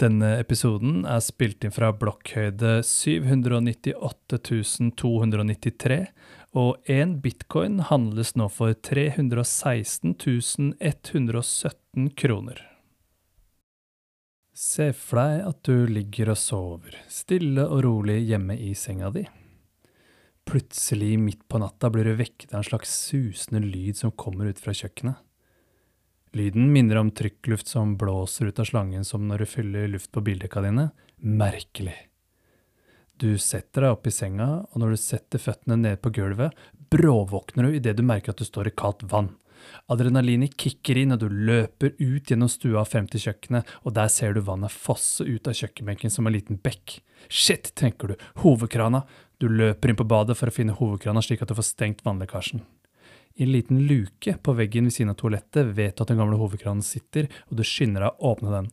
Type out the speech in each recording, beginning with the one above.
Denne episoden er spilt inn fra blokkhøyde 798 293, og én bitcoin handles nå for 316 117 kroner. Se for deg at du ligger og sover, stille og rolig hjemme i senga di. Plutselig, midt på natta, blir du vekket av en slags susende lyd som kommer ut fra kjøkkenet. Lyden minner om trykkluft som blåser ut av slangen som når du fyller luft på bildekka dine. Merkelig. Du setter deg opp i senga, og når du setter føttene ned på gulvet, bråvåkner du idet du merker at du står i kaldt vann. Adrenalinet kicker inn, og du løper ut gjennom stua frem til kjøkkenet, og der ser du vannet fosse ut av kjøkkenbenken som en liten bekk. Shit, tenker du, hovedkrana! Du løper inn på badet for å finne hovedkrana slik at du får stengt vannlekkasjen. I en liten luke på veggen ved siden av toalettet vet du at den gamle hovedkranen sitter, og du skynder deg å åpne den.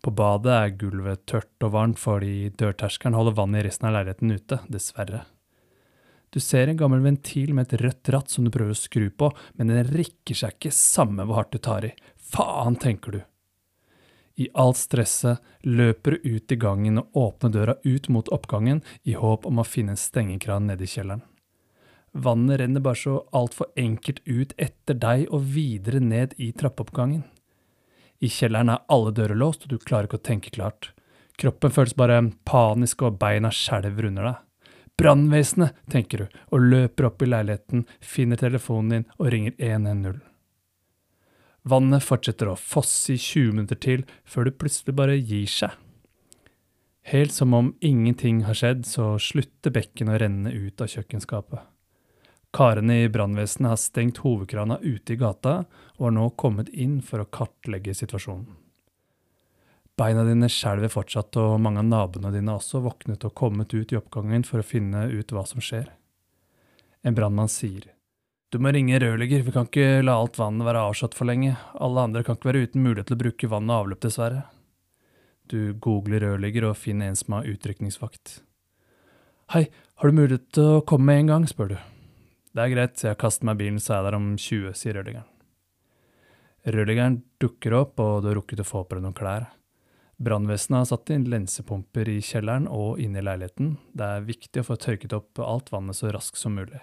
På badet er gulvet tørt og varmt fordi dørterskelen holder vannet i resten av leiligheten ute, dessverre. Du ser en gammel ventil med et rødt ratt som du prøver å skru på, men den rikker seg ikke samme hvor hardt du tar i. Faen, tenker du. I alt stresset løper du ut i gangen og åpner døra ut mot oppgangen i håp om å finne en stengekran nede i kjelleren. Vannet renner bare så altfor enkelt ut etter deg og videre ned i trappeoppgangen. I kjelleren er alle dører låst, og du klarer ikke å tenke klart. Kroppen føles bare panisk, og beina skjelver under deg. Brannvesenet, tenker du, og løper opp i leiligheten, finner telefonen din og ringer 110. Vannet fortsetter å fosse i 20 minutter til, før du plutselig bare gir seg. Helt som om ingenting har skjedd, så slutter bekken å renne ut av kjøkkenskapet. Karene i brannvesenet har stengt hovedkrana ute i gata og har nå kommet inn for å kartlegge situasjonen. Beina dine skjelver fortsatt, og mange av naboene dine har også våknet og kommet ut i oppgangen for å finne ut hva som skjer. En brannmann sier, Du må ringe rørlegger, vi kan ikke la alt vannet være avslått for lenge, alle andre kan ikke være uten mulighet til å bruke vann og avløp, dessverre. Du googler rørlegger og finner en som har utrykningsvakt. Hei, har du mulighet til å komme med en gang, spør du. Det er greit, jeg kaster meg bilen, så er jeg der om 20, sier rørleggeren. Rørleggeren dukker opp, og du har rukket å få på deg noen klær. Brannvesenet har satt inn lensepumper i kjelleren og inne i leiligheten. Det er viktig å få tørket opp alt vannet så raskt som mulig.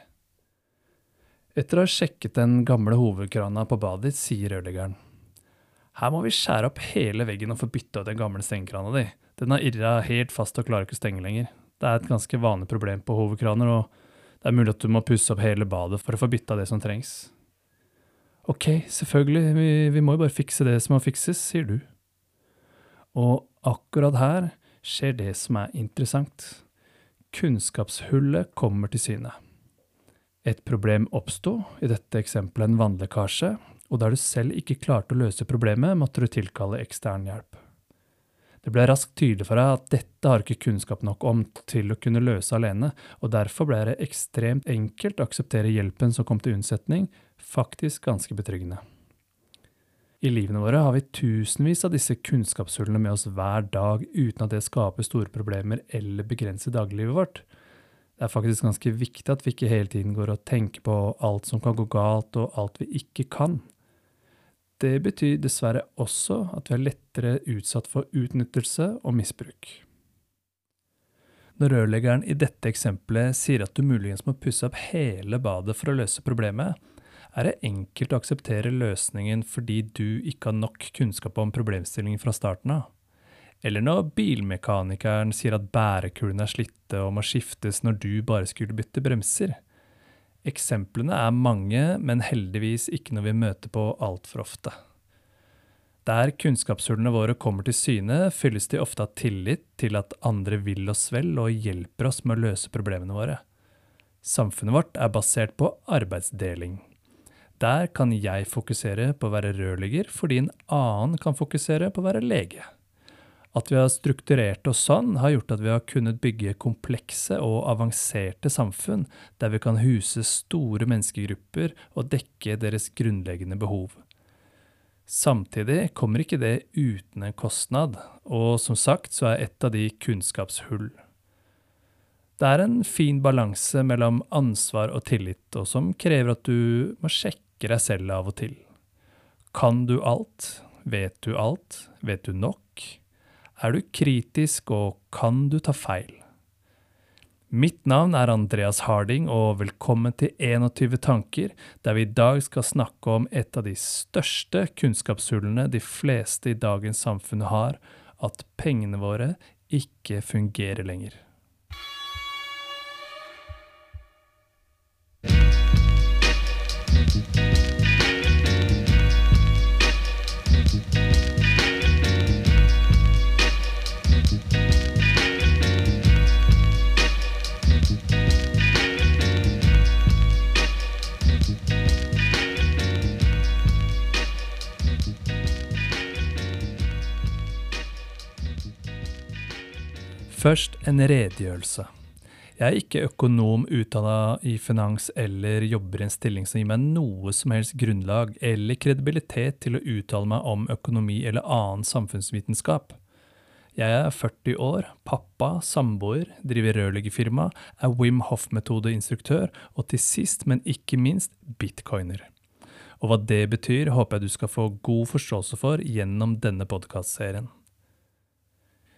Etter å ha sjekket den gamle hovedkrana på badet ditt, sier rørleggeren. Her må vi skjære opp hele veggen og få bytta ut den gamle stengekrana di. Den har irra helt fast og klarer ikke å stenge lenger. Det er et ganske vanlig problem på hovedkraner, og det er mulig at du må pusse opp hele badet for å få bytta det som trengs. Ok, selvfølgelig, vi, vi må jo bare fikse det som må fikses, sier du. Og akkurat her skjer det som er interessant. Kunnskapshullet kommer til syne. Et problem oppsto, i dette eksempelet en vannlekkasje, og der du selv ikke klarte å løse problemet, måtte du tilkalle ekstern hjelp. Det ble raskt tydelig for deg at dette har ikke kunnskap nok om til å kunne løse alene, og derfor ble det ekstremt enkelt å akseptere hjelpen som kom til unnsetning, faktisk ganske betryggende. I livene våre har vi tusenvis av disse kunnskapshullene med oss hver dag uten at det skaper store problemer eller begrenser dagliglivet vårt. Det er faktisk ganske viktig at vi ikke hele tiden går og tenker på alt som kan gå galt, og alt vi ikke kan. Det betyr dessverre også at vi er lettere utsatt for utnyttelse og misbruk. Når rørleggeren i dette eksempelet sier at du muligens må pusse opp hele badet for å løse problemet, er det enkelt å akseptere løsningen fordi du ikke har nok kunnskap om problemstillingen fra starten av. Eller når bilmekanikeren sier at bærekulene er slitte og må skiftes når du bare skulle bytte bremser. Eksemplene er mange, men heldigvis ikke noe vi møter på altfor ofte. Der kunnskapshullene våre kommer til syne, fylles de ofte av tillit til at andre vil oss vel og hjelper oss med å løse problemene våre. Samfunnet vårt er basert på arbeidsdeling. Der kan jeg fokusere på å være rørlegger, fordi en annen kan fokusere på å være lege. At vi har strukturert oss sånn, har gjort at vi har kunnet bygge komplekse og avanserte samfunn der vi kan huse store menneskegrupper og dekke deres grunnleggende behov. Samtidig kommer ikke det uten en kostnad, og som sagt så er et av de kunnskapshull. Det er en fin balanse mellom ansvar og tillit, og som krever at du må sjekke deg selv av og til. Kan du alt? Vet du alt? Vet du nok? Er du kritisk, og kan du ta feil? Mitt navn er Andreas Harding, og velkommen til 21 tanker, der vi i dag skal snakke om et av de største kunnskapshullene de fleste i dagens samfunn har, at pengene våre ikke fungerer lenger. Først en redegjørelse. Jeg er ikke økonom utdanna i finans eller jobber i en stilling som gir meg noe som helst grunnlag eller kredibilitet til å uttale meg om økonomi eller annen samfunnsvitenskap. Jeg er 40 år, pappa, samboer, driver rørleggerfirma, er Wim Hoff-metodeinstruktør og til sist, men ikke minst, bitcoiner. Og hva det betyr, håper jeg du skal få god forståelse for gjennom denne podkastserien.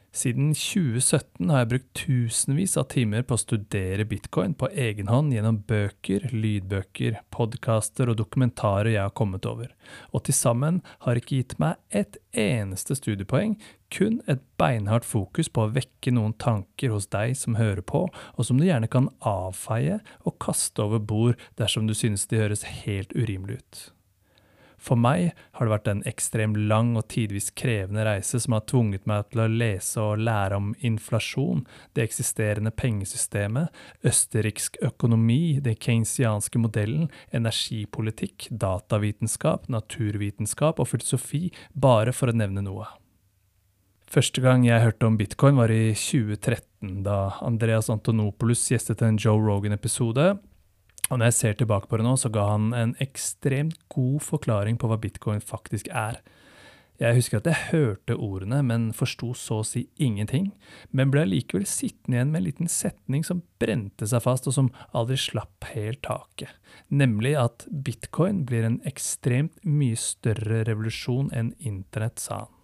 Siden 2017 har jeg brukt tusenvis av timer på å studere bitcoin på egen hånd gjennom bøker, lydbøker, podkaster og dokumentarer jeg har kommet over, og til sammen har ikke gitt meg et eneste studiepoeng, kun et beinhardt fokus på å vekke noen tanker hos deg som hører på, og som du gjerne kan avfeie og kaste over bord dersom du synes de høres helt urimelig ut. For meg har det vært en ekstremt lang og tidvis krevende reise som har tvunget meg til å lese og lære om inflasjon, det eksisterende pengesystemet, østerriksk økonomi, den keynesianske modellen, energipolitikk, datavitenskap, naturvitenskap og filosofi, bare for å nevne noe. Første gang jeg hørte om bitcoin var i 2013, da Andreas Antonopoulos gjestet en Joe Rogan-episode, og når jeg ser tilbake på det nå, så ga han en ekstremt god forklaring på hva bitcoin faktisk er. Jeg husker at jeg hørte ordene, men forsto så å si ingenting, men ble likevel sittende igjen med en liten setning som brente seg fast, og som aldri slapp helt taket, nemlig at bitcoin blir en ekstremt mye større revolusjon enn internett, sa han.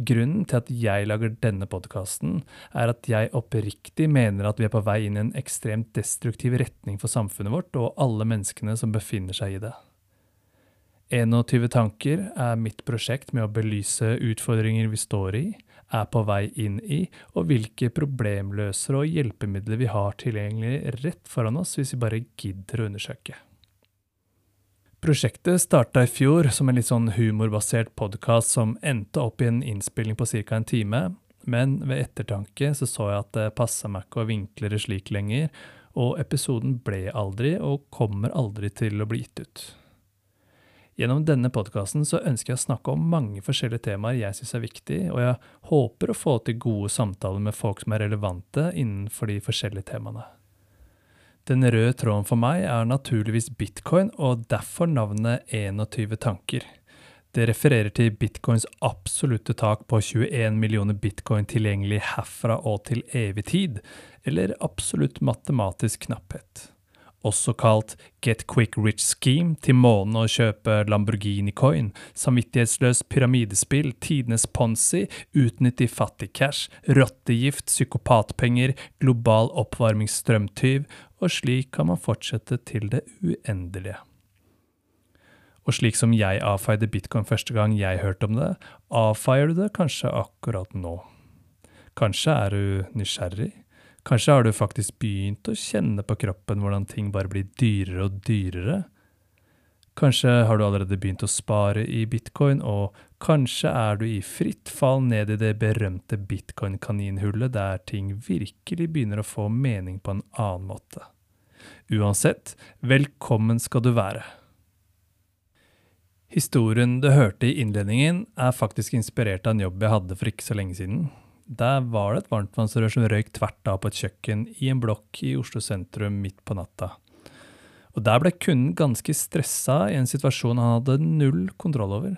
Grunnen til at jeg lager denne podkasten, er at jeg oppriktig mener at vi er på vei inn i en ekstremt destruktiv retning for samfunnet vårt og alle menneskene som befinner seg i det. 21 tanker er mitt prosjekt med å belyse utfordringer vi står i, er på vei inn i, og hvilke problemløsere og hjelpemidler vi har tilgjengelig rett foran oss hvis vi bare gidder å undersøke. Prosjektet starta i fjor som en litt sånn humorbasert podkast som endte opp i en innspilling på ca. en time, men ved ettertanke så, så jeg at det passa meg ikke å vinkle det slik lenger, og episoden ble aldri, og kommer aldri til å bli gitt ut. Gjennom denne podkasten ønsker jeg å snakke om mange forskjellige temaer jeg syns er viktig, og jeg håper å få til gode samtaler med folk som er relevante innenfor de forskjellige temaene. Den røde tråden for meg er naturligvis bitcoin, og derfor navnet 21 tanker. Det refererer til bitcoins absolutte tak på 21 millioner bitcoin tilgjengelig herfra og til evig tid, eller absolutt matematisk knapphet også kalt Get Quick Rich Scheme, til månen å kjøpe Lamborghini Coin, samvittighetsløst pyramidespill, tidenes ponzi, utnytt i fattigcash, rottegift, psykopatpenger, global oppvarmingsstrømtyv, og slik kan man fortsette til det uendelige. Og slik som jeg avfeide bitcoin første gang jeg hørte om det, avfeier du det kanskje akkurat nå. Kanskje er du nysgjerrig? Kanskje har du faktisk begynt å kjenne på kroppen hvordan ting bare blir dyrere og dyrere? Kanskje har du allerede begynt å spare i bitcoin, og kanskje er du i fritt fall ned i det berømte bitcoin-kaninhullet der ting virkelig begynner å få mening på en annen måte. Uansett, velkommen skal du være. Historien du hørte i innledningen, er faktisk inspirert av en jobb jeg hadde for ikke så lenge siden. Der var det et varmtvannsrør som røyk tvert av på et kjøkken i en blokk i Oslo sentrum midt på natta. Og Der ble kunden ganske stressa i en situasjon han hadde null kontroll over.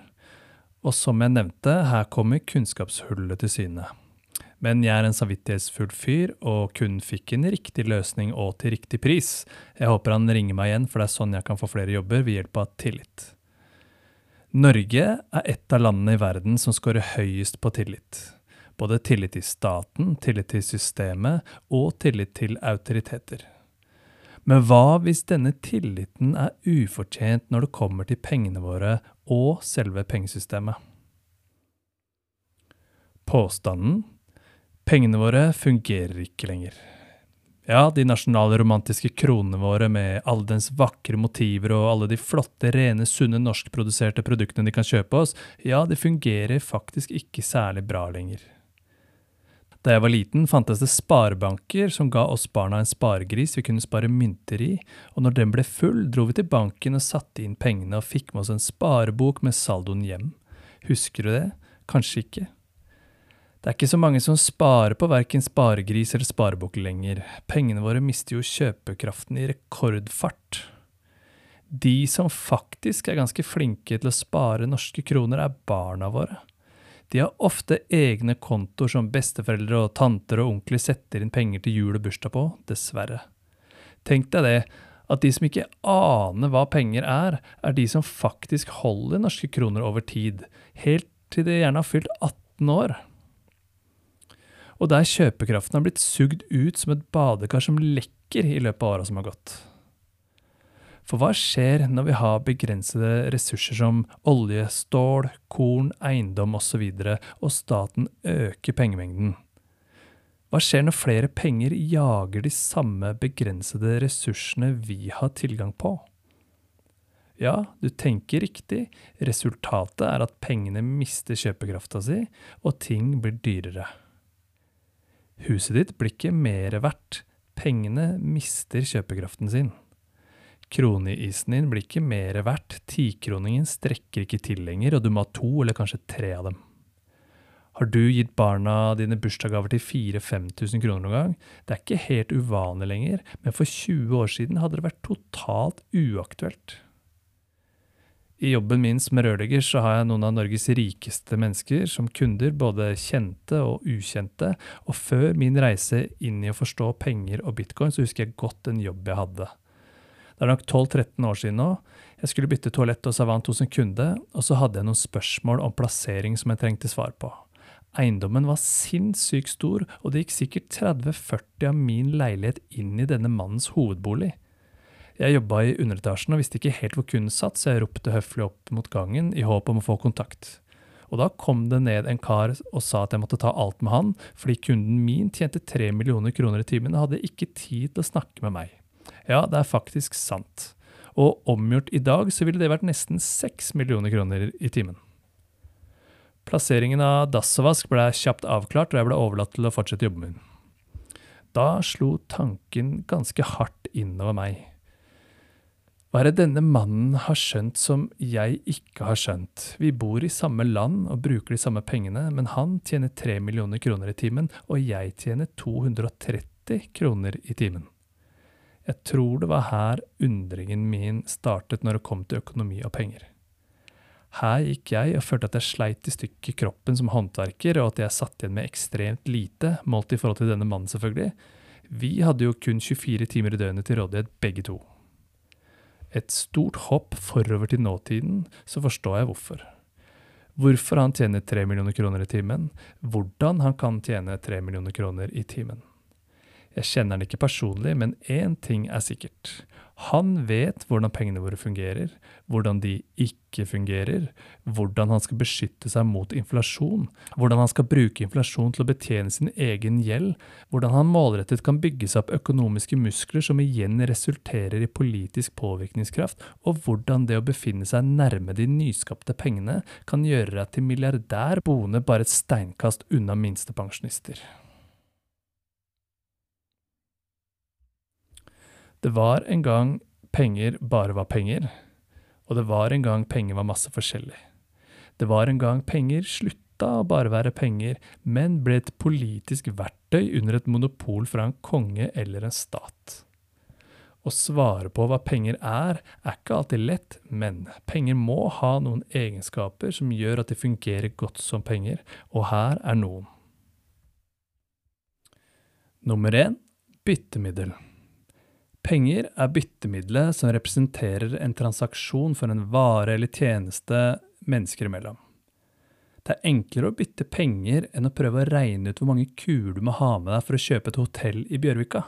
Og som jeg nevnte, her kommer kunnskapshullet til syne. Men jeg er en samvittighetsfull fyr, og kunden fikk en riktig løsning og til riktig pris. Jeg håper han ringer meg igjen, for det er sånn jeg kan få flere jobber ved hjelp av tillit. Norge er et av landene i verden som scorer høyest på tillit. Både tillit til staten, tillit til systemet og tillit til autoriteter. Men hva hvis denne tilliten er ufortjent når det kommer til pengene våre og selve pengesystemet? Påstanden pengene våre fungerer ikke lenger. Ja, de nasjonale romantiske kronene våre med alle dens vakre motiver og alle de flotte, rene, sunne norskproduserte produktene de kan kjøpe oss, ja, de fungerer faktisk ikke særlig bra lenger. Da jeg var liten, fantes det sparebanker som ga oss barna en sparegris vi kunne spare mynter i, og når den ble full, dro vi til banken og satte inn pengene og fikk med oss en sparebok med saldoen hjem. Husker du det? Kanskje ikke. Det er ikke så mange som sparer på verken sparegris eller sparebok lenger. Pengene våre mister jo kjøpekraften i rekordfart. De som faktisk er ganske flinke til å spare norske kroner, er barna våre. De har ofte egne kontoer som besteforeldre og tanter og onkler setter inn penger til jul og bursdag på, dessverre. Tenk deg det, at de som ikke aner hva penger er, er de som faktisk holder norske kroner over tid, helt til de gjerne har fylt 18 år. Og der kjøpekraften har blitt sugd ut som et badekar som lekker i løpet av åra som har gått. For hva skjer når vi har begrensede ressurser som olje, stål, korn, eiendom osv., og, så og staten øker pengemengden? Hva skjer når flere penger jager de samme begrensede ressursene vi har tilgang på? Ja, du tenker riktig, resultatet er at pengene mister kjøpekrafta si, og ting blir dyrere. Huset ditt blir ikke mer verdt, pengene mister kjøpekraften sin. Kroneisen din blir ikke mer verdt, tikroningen strekker ikke til lenger, og du må ha to eller kanskje tre av dem. Har du gitt barna dine bursdagsgaver til 4000-5000 kroner noen gang? Det er ikke helt uvanlig lenger, men for 20 år siden hadde det vært totalt uaktuelt. I jobben min som rørlegger så har jeg noen av Norges rikeste mennesker som kunder, både kjente og ukjente, og før min reise inn i å forstå penger og bitcoin, så husker jeg godt en jobb jeg hadde. Det er nok 12-13 år siden nå. Jeg skulle bytte toalett og savant hos en kunde, og så hadde jeg noen spørsmål om plassering som jeg trengte svar på. Eiendommen var sinnssykt stor, og det gikk sikkert 30-40 av min leilighet inn i denne mannens hovedbolig. Jeg jobba i underetasjen og visste ikke helt hvor kunden satt, så jeg ropte høflig opp mot gangen i håp om å få kontakt. Og da kom det ned en kar og sa at jeg måtte ta alt med han, fordi kunden min tjente tre millioner kroner i timen og hadde ikke tid til å snakke med meg. Ja, det er faktisk sant. Og omgjort i dag så ville det vært nesten 6 millioner kroner i timen. Plasseringen av Dassovask ble kjapt avklart, og jeg ble overlatt til å fortsette jobben min. Da slo tanken ganske hardt innover meg. Hva er det denne mannen har skjønt som jeg ikke har skjønt? Vi bor i samme land og bruker de samme pengene, men han tjener 3 millioner kroner i timen, og jeg tjener 230 kroner i timen. Jeg tror det var her undringen min startet når det kom til økonomi og penger. Her gikk jeg og følte at jeg sleit i stykker kroppen som håndverker, og at jeg satt igjen med ekstremt lite, målt i forhold til denne mannen, selvfølgelig. Vi hadde jo kun 24 timer i døgnet til rådighet, begge to. Et stort hopp forover til nåtiden, så forstår jeg hvorfor. Hvorfor han tjener 3 millioner kroner i timen, hvordan han kan tjene 3 millioner kroner i timen. Jeg kjenner han ikke personlig, men én ting er sikkert. Han vet hvordan pengene våre fungerer, hvordan de ikke fungerer, hvordan han skal beskytte seg mot inflasjon, hvordan han skal bruke inflasjon til å betjene sin egen gjeld, hvordan han målrettet kan bygge seg opp økonomiske muskler som igjen resulterer i politisk påvirkningskraft, og hvordan det å befinne seg nærme de nyskapte pengene kan gjøre deg til milliardær boende bare et steinkast unna minstepensjonister. Det var en gang penger bare var penger, og det var en gang penger var masse forskjellig. Det var en gang penger slutta å bare være penger, men ble et politisk verktøy under et monopol fra en konge eller en stat. Å svare på hva penger er, er ikke alltid lett, men penger må ha noen egenskaper som gjør at de fungerer godt som penger, og her er noen. Nummer én byttemiddel. Penger er byttemiddelet som representerer en transaksjon for en vare eller tjeneste mennesker imellom. Det er enklere å bytte penger enn å prøve å regne ut hvor mange kuer du må ha med deg for å kjøpe et hotell i Bjørvika.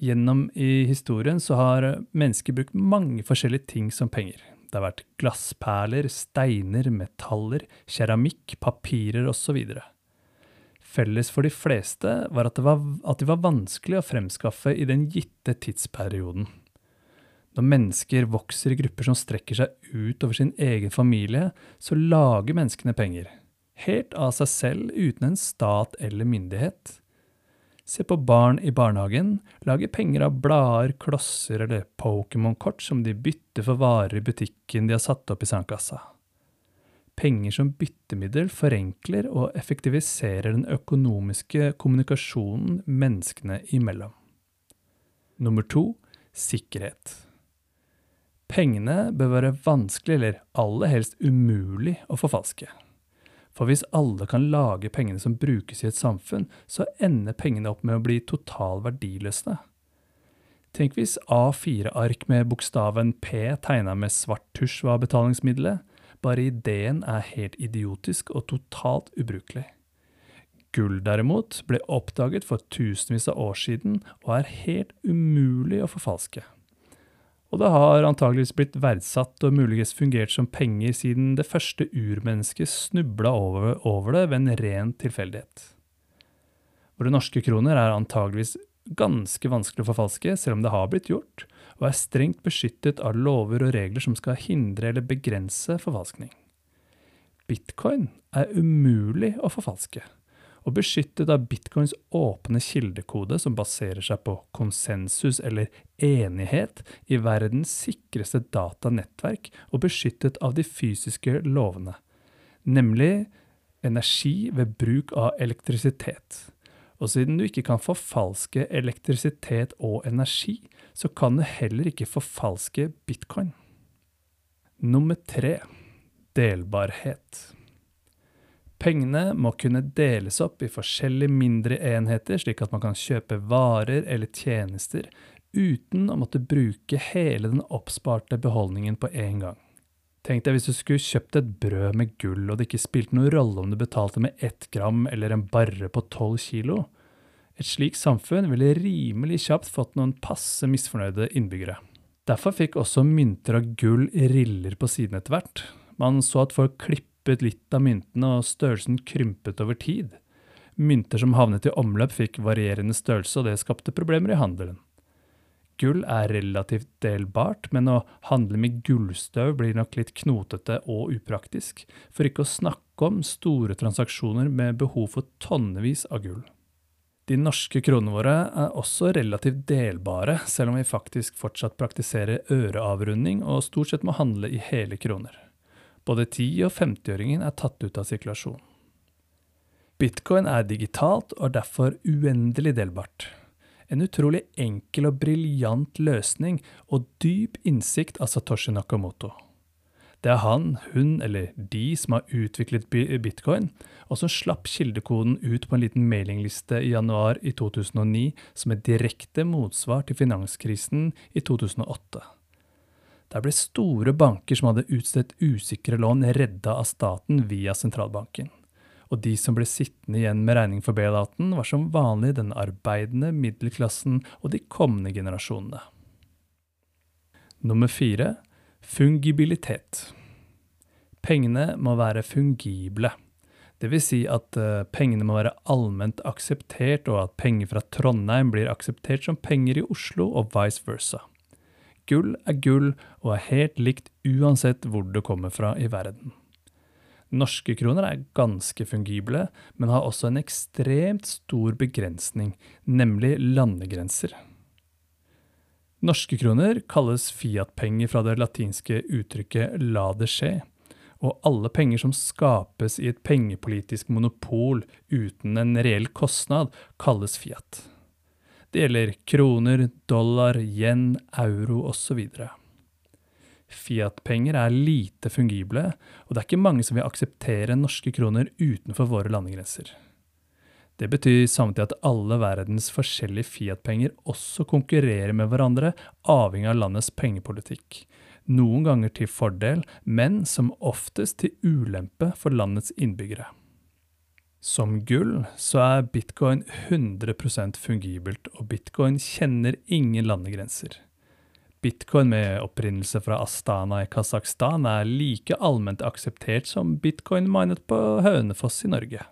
Gjennom i historien så har mennesker brukt mange forskjellige ting som penger. Det har vært glassperler, steiner, metaller, keramikk, papirer osv. Felles for de fleste var at, var at de var vanskelig å fremskaffe i den gitte tidsperioden. Når mennesker vokser i grupper som strekker seg ut over sin egen familie, så lager menneskene penger. Helt av seg selv, uten en stat eller myndighet. Se på barn i barnehagen lager penger av blader, klosser eller Pokémon-kort som de bytter for varer i butikken de har satt opp i sandkassa. Penger som byttemiddel forenkler og effektiviserer den økonomiske kommunikasjonen menneskene imellom. Nummer to sikkerhet. Pengene bør være vanskelig, eller aller helst umulig, å forfalske. For hvis alle kan lage pengene som brukes i et samfunn, så ender pengene opp med å bli total verdiløse. Tenk hvis A4-ark med bokstaven P tegna med svart tusj var betalingsmiddelet. Bare ideen er helt idiotisk og totalt ubrukelig. Gull derimot ble oppdaget for tusenvis av år siden og er helt umulig å forfalske og det har antageligvis blitt verdsatt og muligens fungert som penger siden det første urmennesket snubla over, over, det ved en ren tilfeldighet. Våre norske kroner er antageligvis ganske vanskelig å forfalske, selv om det har blitt gjort, og er strengt beskyttet av lover og regler som skal hindre eller begrense forfalskning. Bitcoin er umulig å forfalske og beskyttet av bitcoins åpne kildekode som baserer seg på konsensus eller enighet i verdens sikreste datanettverk og beskyttet av de fysiske lovene, nemlig energi ved bruk av elektrisitet. Og siden du ikke kan forfalske elektrisitet og energi, så kan du heller ikke forfalske bitcoin. Nummer tre delbarhet. Pengene må kunne deles opp i forskjellige mindre enheter, slik at man kan kjøpe varer eller tjenester uten å måtte bruke hele den oppsparte beholdningen på en gang. Tenk deg hvis du skulle kjøpt et brød med gull, og det ikke spilte noen rolle om du betalte med ett gram eller en barre på tolv kilo. Et slikt samfunn ville rimelig kjapt fått noen passe misfornøyde innbyggere. Derfor fikk også mynter av gull riller på siden etter hvert. Man så at folk klippet litt av myntene, og størrelsen krympet over tid. Mynter som havnet i omløp, fikk varierende størrelse, og det skapte problemer i handelen. Gull er relativt delbart, men å handle med gullstøv blir nok litt knotete og upraktisk, for ikke å snakke om store transaksjoner med behov for tonnevis av gull. De norske kronene våre er også relativt delbare, selv om vi faktisk fortsatt praktiserer øreavrunding og stort sett må handle i hele kroner. Både 10- og 50-åringen er tatt ut av sirkulasjon. Bitcoin er digitalt og er derfor uendelig delbart. En utrolig enkel og briljant løsning og dyp innsikt av Satoshi Nakamoto. Det er han, hun eller de som har utviklet bitcoin, og som slapp kildekoden ut på en liten mailingliste i januar i 2009 som et direkte motsvar til finanskrisen i 2008. Der ble store banker som hadde utstedt usikre lån, redda av staten via sentralbanken. Og de som ble sittende igjen med regning for bailouten, var som vanlig den arbeidende middelklassen og de kommende generasjonene. Nummer fire fungibilitet. Pengene må være fungible. Det vil si at uh, pengene må være allment akseptert, og at penger fra Trondheim blir akseptert som penger i Oslo, og vice versa. Gull er gull og er helt likt uansett hvor det kommer fra i verden. Norske kroner er ganske fungible, men har også en ekstremt stor begrensning, nemlig landegrenser. Norske kroner kalles fiat-penger fra det latinske uttrykket 'la det skje', og alle penger som skapes i et pengepolitisk monopol uten en reell kostnad, kalles fiat. Det gjelder kroner, dollar, yen, euro osv. Fiat-penger er lite fungible, og det er ikke mange som vil akseptere norske kroner utenfor våre landegrenser. Det betyr samtidig at alle verdens forskjellige Fiat-penger også konkurrerer med hverandre, avhengig av landets pengepolitikk. noen ganger til fordel, men som oftest til ulempe for landets innbyggere. Som gull så er bitcoin 100% fungibelt, og bitcoin kjenner ingen landegrenser. Bitcoin med opprinnelse fra Astana i Kasakhstan er like allment akseptert som bitcoin minet på Hønefoss i Norge.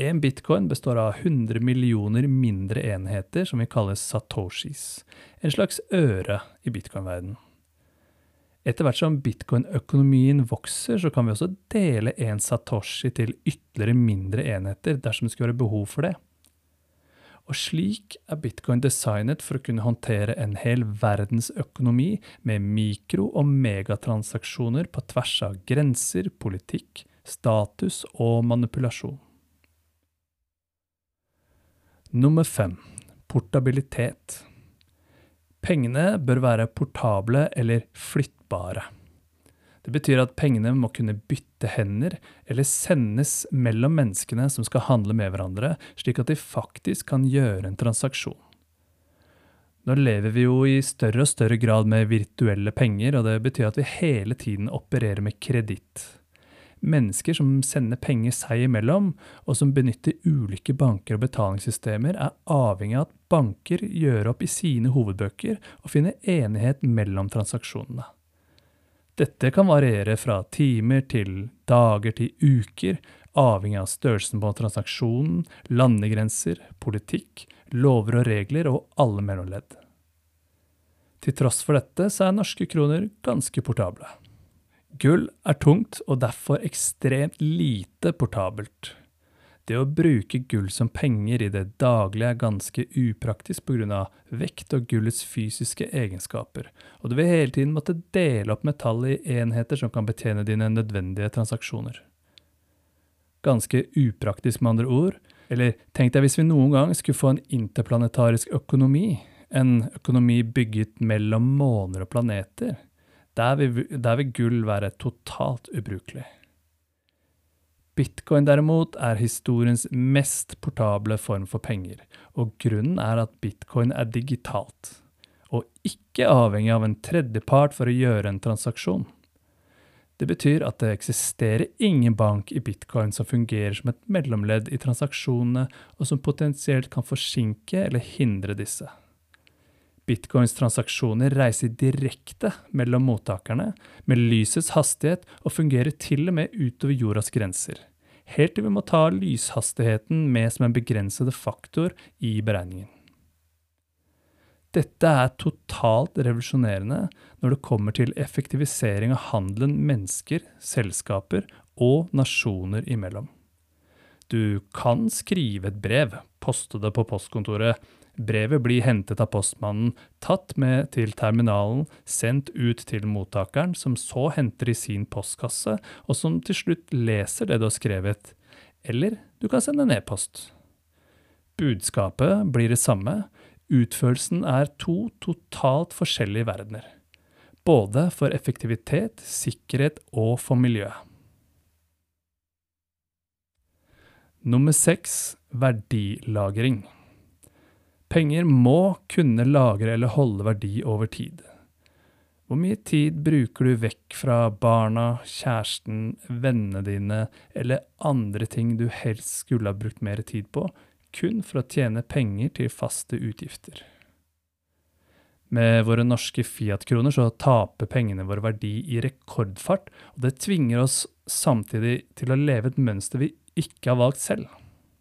En bitcoin består av 100 millioner mindre enheter som vi kaller satoshis, en slags øre i bitcoin-verdenen. Etter hvert som bitcoin-økonomien vokser, så kan vi også dele en satoshi til ytterligere mindre enheter dersom det skulle være behov for det. Og slik er bitcoin designet for å kunne håndtere en hel verdensøkonomi med mikro- og megatransaksjoner på tvers av grenser, politikk, status og manipulasjon. Nummer fem portabilitet. Pengene bør være portable eller flyttbare. Det betyr at pengene må kunne bytte hender eller sendes mellom menneskene som skal handle med hverandre, slik at de faktisk kan gjøre en transaksjon. Nå lever vi jo i større og større grad med virtuelle penger, og det betyr at vi hele tiden opererer med kreditt mennesker som sender penger seg imellom, og som benytter ulike banker og betalingssystemer, er avhengig av at banker gjør opp i sine hovedbøker og finner enighet mellom transaksjonene. Dette kan variere fra timer til dager til uker, avhengig av størrelsen på transaksjonen, landegrenser, politikk, lover og regler og alle mellomledd. Til tross for dette så er norske kroner ganske portable. Gull er tungt og derfor ekstremt lite portabelt. Det å bruke gull som penger i det daglige er ganske upraktisk pga. vekt og gullets fysiske egenskaper, og du vil hele tiden måtte dele opp metallet i enheter som kan betjene dine nødvendige transaksjoner. Ganske upraktisk, med andre ord. Eller tenk deg hvis vi noen gang skulle få en interplanetarisk økonomi, en økonomi bygget mellom måner og planeter der vil, der vil gull være totalt ubrukelig. Bitcoin derimot er historiens mest portable form for penger, og grunnen er at bitcoin er digitalt, og ikke avhengig av en tredjepart for å gjøre en transaksjon. Det betyr at det eksisterer ingen bank i bitcoin som fungerer som et mellomledd i transaksjonene, og som potensielt kan forsinke eller hindre disse. Bitcoins transaksjoner reiser direkte mellom mottakerne, med lysets hastighet, og fungerer til og med utover jordas grenser. Helt til vi må ta lyshastigheten med som en begrensede faktor i beregningen. Dette er totalt revolusjonerende når det kommer til effektivisering av handelen mennesker, selskaper og nasjoner imellom. Du kan skrive et brev, poste det på postkontoret, Brevet blir hentet av postmannen, tatt med til terminalen, sendt ut til mottakeren, som så henter i sin postkasse, og som til slutt leser det du har skrevet. Eller du kan sende en e-post. Budskapet blir det samme, utførelsen er to totalt forskjellige verdener. Både for effektivitet, sikkerhet og for miljøet. Nummer seks verdilagring. Penger må kunne lagre eller holde verdi over tid. Hvor mye tid bruker du vekk fra barna, kjæresten, vennene dine eller andre ting du helst skulle ha brukt mer tid på, kun for å tjene penger til faste utgifter? Med våre norske Fiat-kroner så taper pengene våre verdi i rekordfart, og det tvinger oss samtidig til å leve et mønster vi ikke har valgt selv.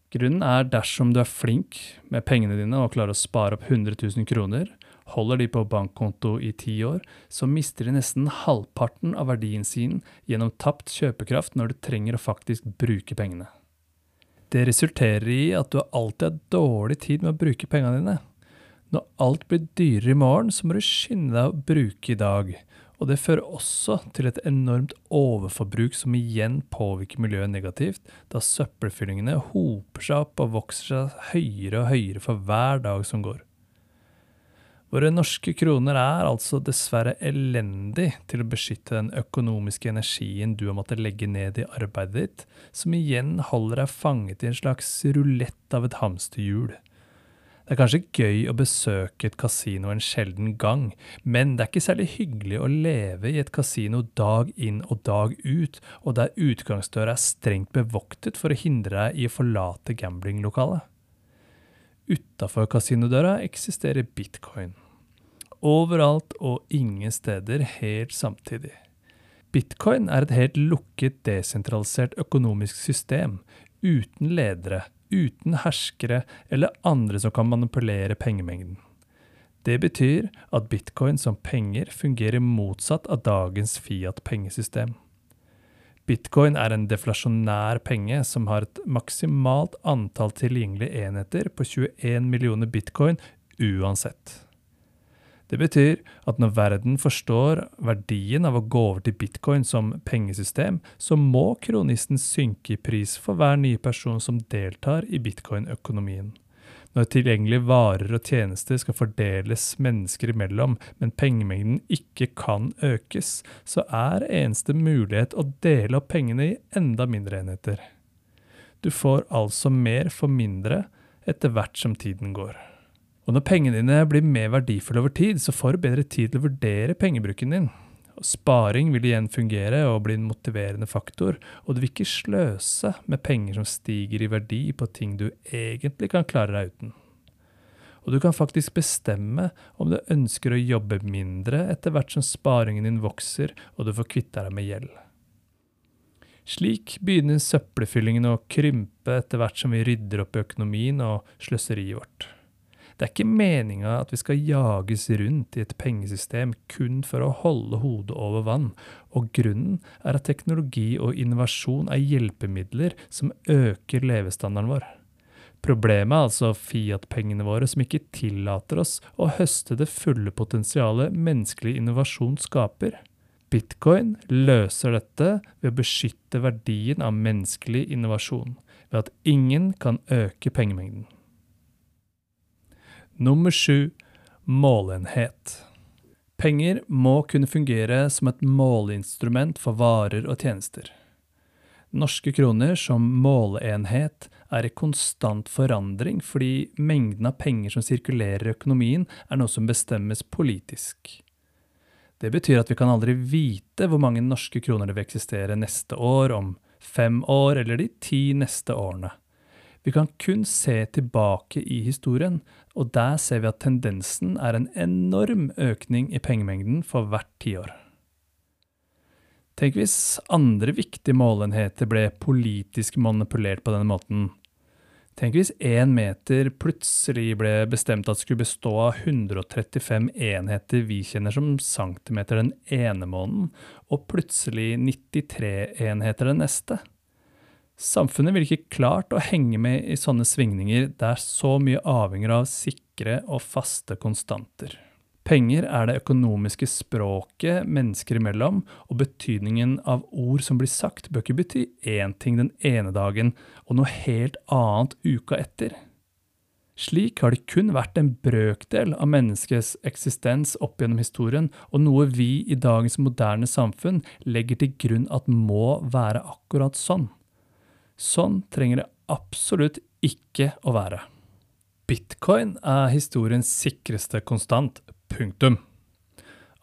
Grunnen er dersom du er flink med pengene dine og klarer å spare opp 100 000 kroner, holder de på bankkonto i ti år, så mister de nesten halvparten av verdien sin gjennom tapt kjøpekraft når du trenger å faktisk bruke pengene. Det resulterer i at du alltid har dårlig tid med å bruke pengene dine. Når alt blir dyrere i morgen, så må du skynde deg å bruke i dag, og det fører også til et enormt overforbruk som igjen påvirker miljøet negativt, da søppelfyllingene hoper seg opp og vokser seg høyere og høyere for hver dag som går. Våre norske kroner er altså dessverre elendig til å beskytte den økonomiske energien du har måttet legge ned i arbeidet ditt, som igjen holder deg fanget i en slags rulett av et hamsterhjul. Det er kanskje gøy å besøke et kasino en sjelden gang, men det er ikke særlig hyggelig å leve i et kasino dag inn og dag ut, og der utgangsdøra er strengt bevoktet for å hindre deg i å forlate gamblinglokalet. Utafor kasinodøra eksisterer bitcoin. Overalt og ingen steder helt samtidig. Bitcoin er et helt lukket, desentralisert økonomisk system, uten ledere, uten herskere eller andre som kan manipulere pengemengden. Det betyr at bitcoin som penger fungerer motsatt av dagens Fiat-pengesystem. Bitcoin er en deflasjonær penge som har et maksimalt antall tilgjengelige enheter på 21 millioner bitcoin uansett. Det betyr at når verden forstår verdien av å gå over til bitcoin som pengesystem, så må kronisten synke i pris for hver nye person som deltar i bitcoin-økonomien. Når tilgjengelige varer og tjenester skal fordeles mennesker imellom, men pengemengden ikke kan økes, så er eneste mulighet å dele opp pengene i enda mindre enheter. Du får altså mer for mindre etter hvert som tiden går. Og når pengene dine blir mer verdifulle over tid, så får du bedre tid til å vurdere pengebruken din. Og sparing vil igjen fungere og bli en motiverende faktor, og du vil ikke sløse med penger som stiger i verdi på ting du egentlig kan klare deg uten. Og du kan faktisk bestemme om du ønsker å jobbe mindre etter hvert som sparingen din vokser og du får kvitta deg med gjeld. Slik begynner søppelfyllingen å krympe etter hvert som vi rydder opp økonomien og sløseriet vårt. Det er ikke meninga at vi skal jages rundt i et pengesystem kun for å holde hodet over vann, og grunnen er at teknologi og innovasjon er hjelpemidler som øker levestandarden vår. Problemet er altså Fiat-pengene våre som ikke tillater oss å høste det fulle potensialet menneskelig innovasjon skaper. Bitcoin løser dette ved å beskytte verdien av menneskelig innovasjon, ved at ingen kan øke pengemengden. Nummer sju målenhet. Penger må kunne fungere som et måleinstrument for varer og tjenester. Norske kroner som måleenhet er i konstant forandring fordi mengden av penger som sirkulerer i økonomien, er noe som bestemmes politisk. Det betyr at vi kan aldri vite hvor mange norske kroner det vil eksistere neste år, om fem år eller de ti neste årene. Vi kan kun se tilbake i historien, og der ser vi at tendensen er en enorm økning i pengemengden for hvert tiår. Tenk hvis andre viktige målenheter ble politisk manipulert på denne måten. Tenk hvis én meter plutselig ble bestemt at skulle bestå av 135 enheter vi kjenner som centimeter den ene måneden, og plutselig 93 enheter den neste. Samfunnet ville ikke klart å henge med i sånne svingninger der så mye avhenger av sikre og faste konstanter. Penger er det økonomiske språket mennesker imellom, og betydningen av ord som blir sagt, bør ikke bety én ting den ene dagen og noe helt annet uka etter. Slik har det kun vært en brøkdel av menneskets eksistens opp gjennom historien, og noe vi i dagens moderne samfunn legger til grunn at må være akkurat sånn. Sånn trenger det absolutt ikke å være. Bitcoin er historiens sikreste konstant. Punktum.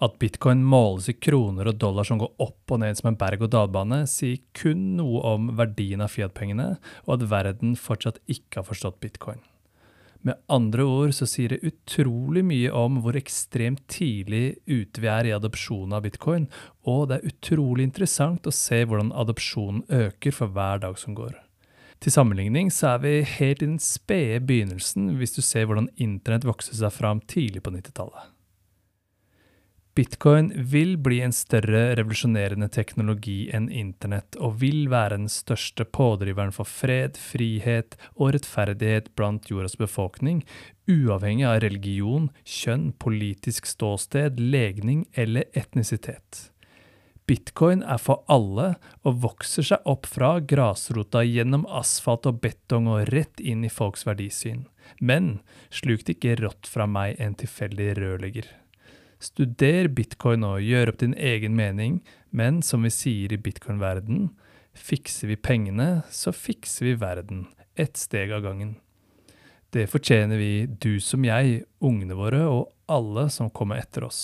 At bitcoin måles i kroner og dollar som går opp og ned som en berg-og-dal-bane, sier kun noe om verdien av Fiat-pengene, og at verden fortsatt ikke har forstått bitcoin. Med andre ord så sier det utrolig mye om hvor ekstremt tidlig ute vi er i adopsjonen av bitcoin, og det er utrolig interessant å se hvordan adopsjonen øker for hver dag som går. Til sammenligning så er vi helt i den spede begynnelsen hvis du ser hvordan internett vokste seg fram tidlig på 90-tallet. Bitcoin vil bli en større revolusjonerende teknologi enn internett, og vil være den største pådriveren for fred, frihet og rettferdighet blant jordas befolkning, uavhengig av religion, kjønn, politisk ståsted, legning eller etnisitet. Bitcoin er for alle og vokser seg opp fra grasrota gjennom asfalt og betong og rett inn i folks verdisyn. Men sluk det ikke rått fra meg en tilfeldig rørlegger. Studer bitcoin og gjør opp din egen mening, men som vi sier i bitcoin-verden, fikser vi pengene, så fikser vi verden. Ett steg av gangen. Det fortjener vi, du som jeg, ungene våre og alle som kommer etter oss.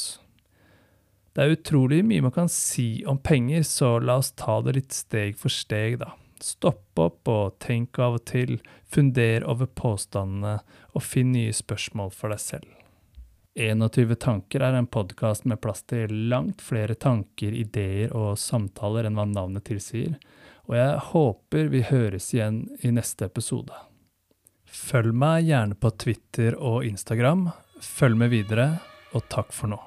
Det er utrolig mye man kan si om penger, så la oss ta det litt steg for steg, da. Stopp opp og tenk av og til, funder over påstandene og finn nye spørsmål for deg selv. 21 tanker er en podkast med plass til langt flere tanker, ideer og samtaler enn hva navnet tilsier, og jeg håper vi høres igjen i neste episode. Følg meg gjerne på Twitter og Instagram. Følg med videre, og takk for nå.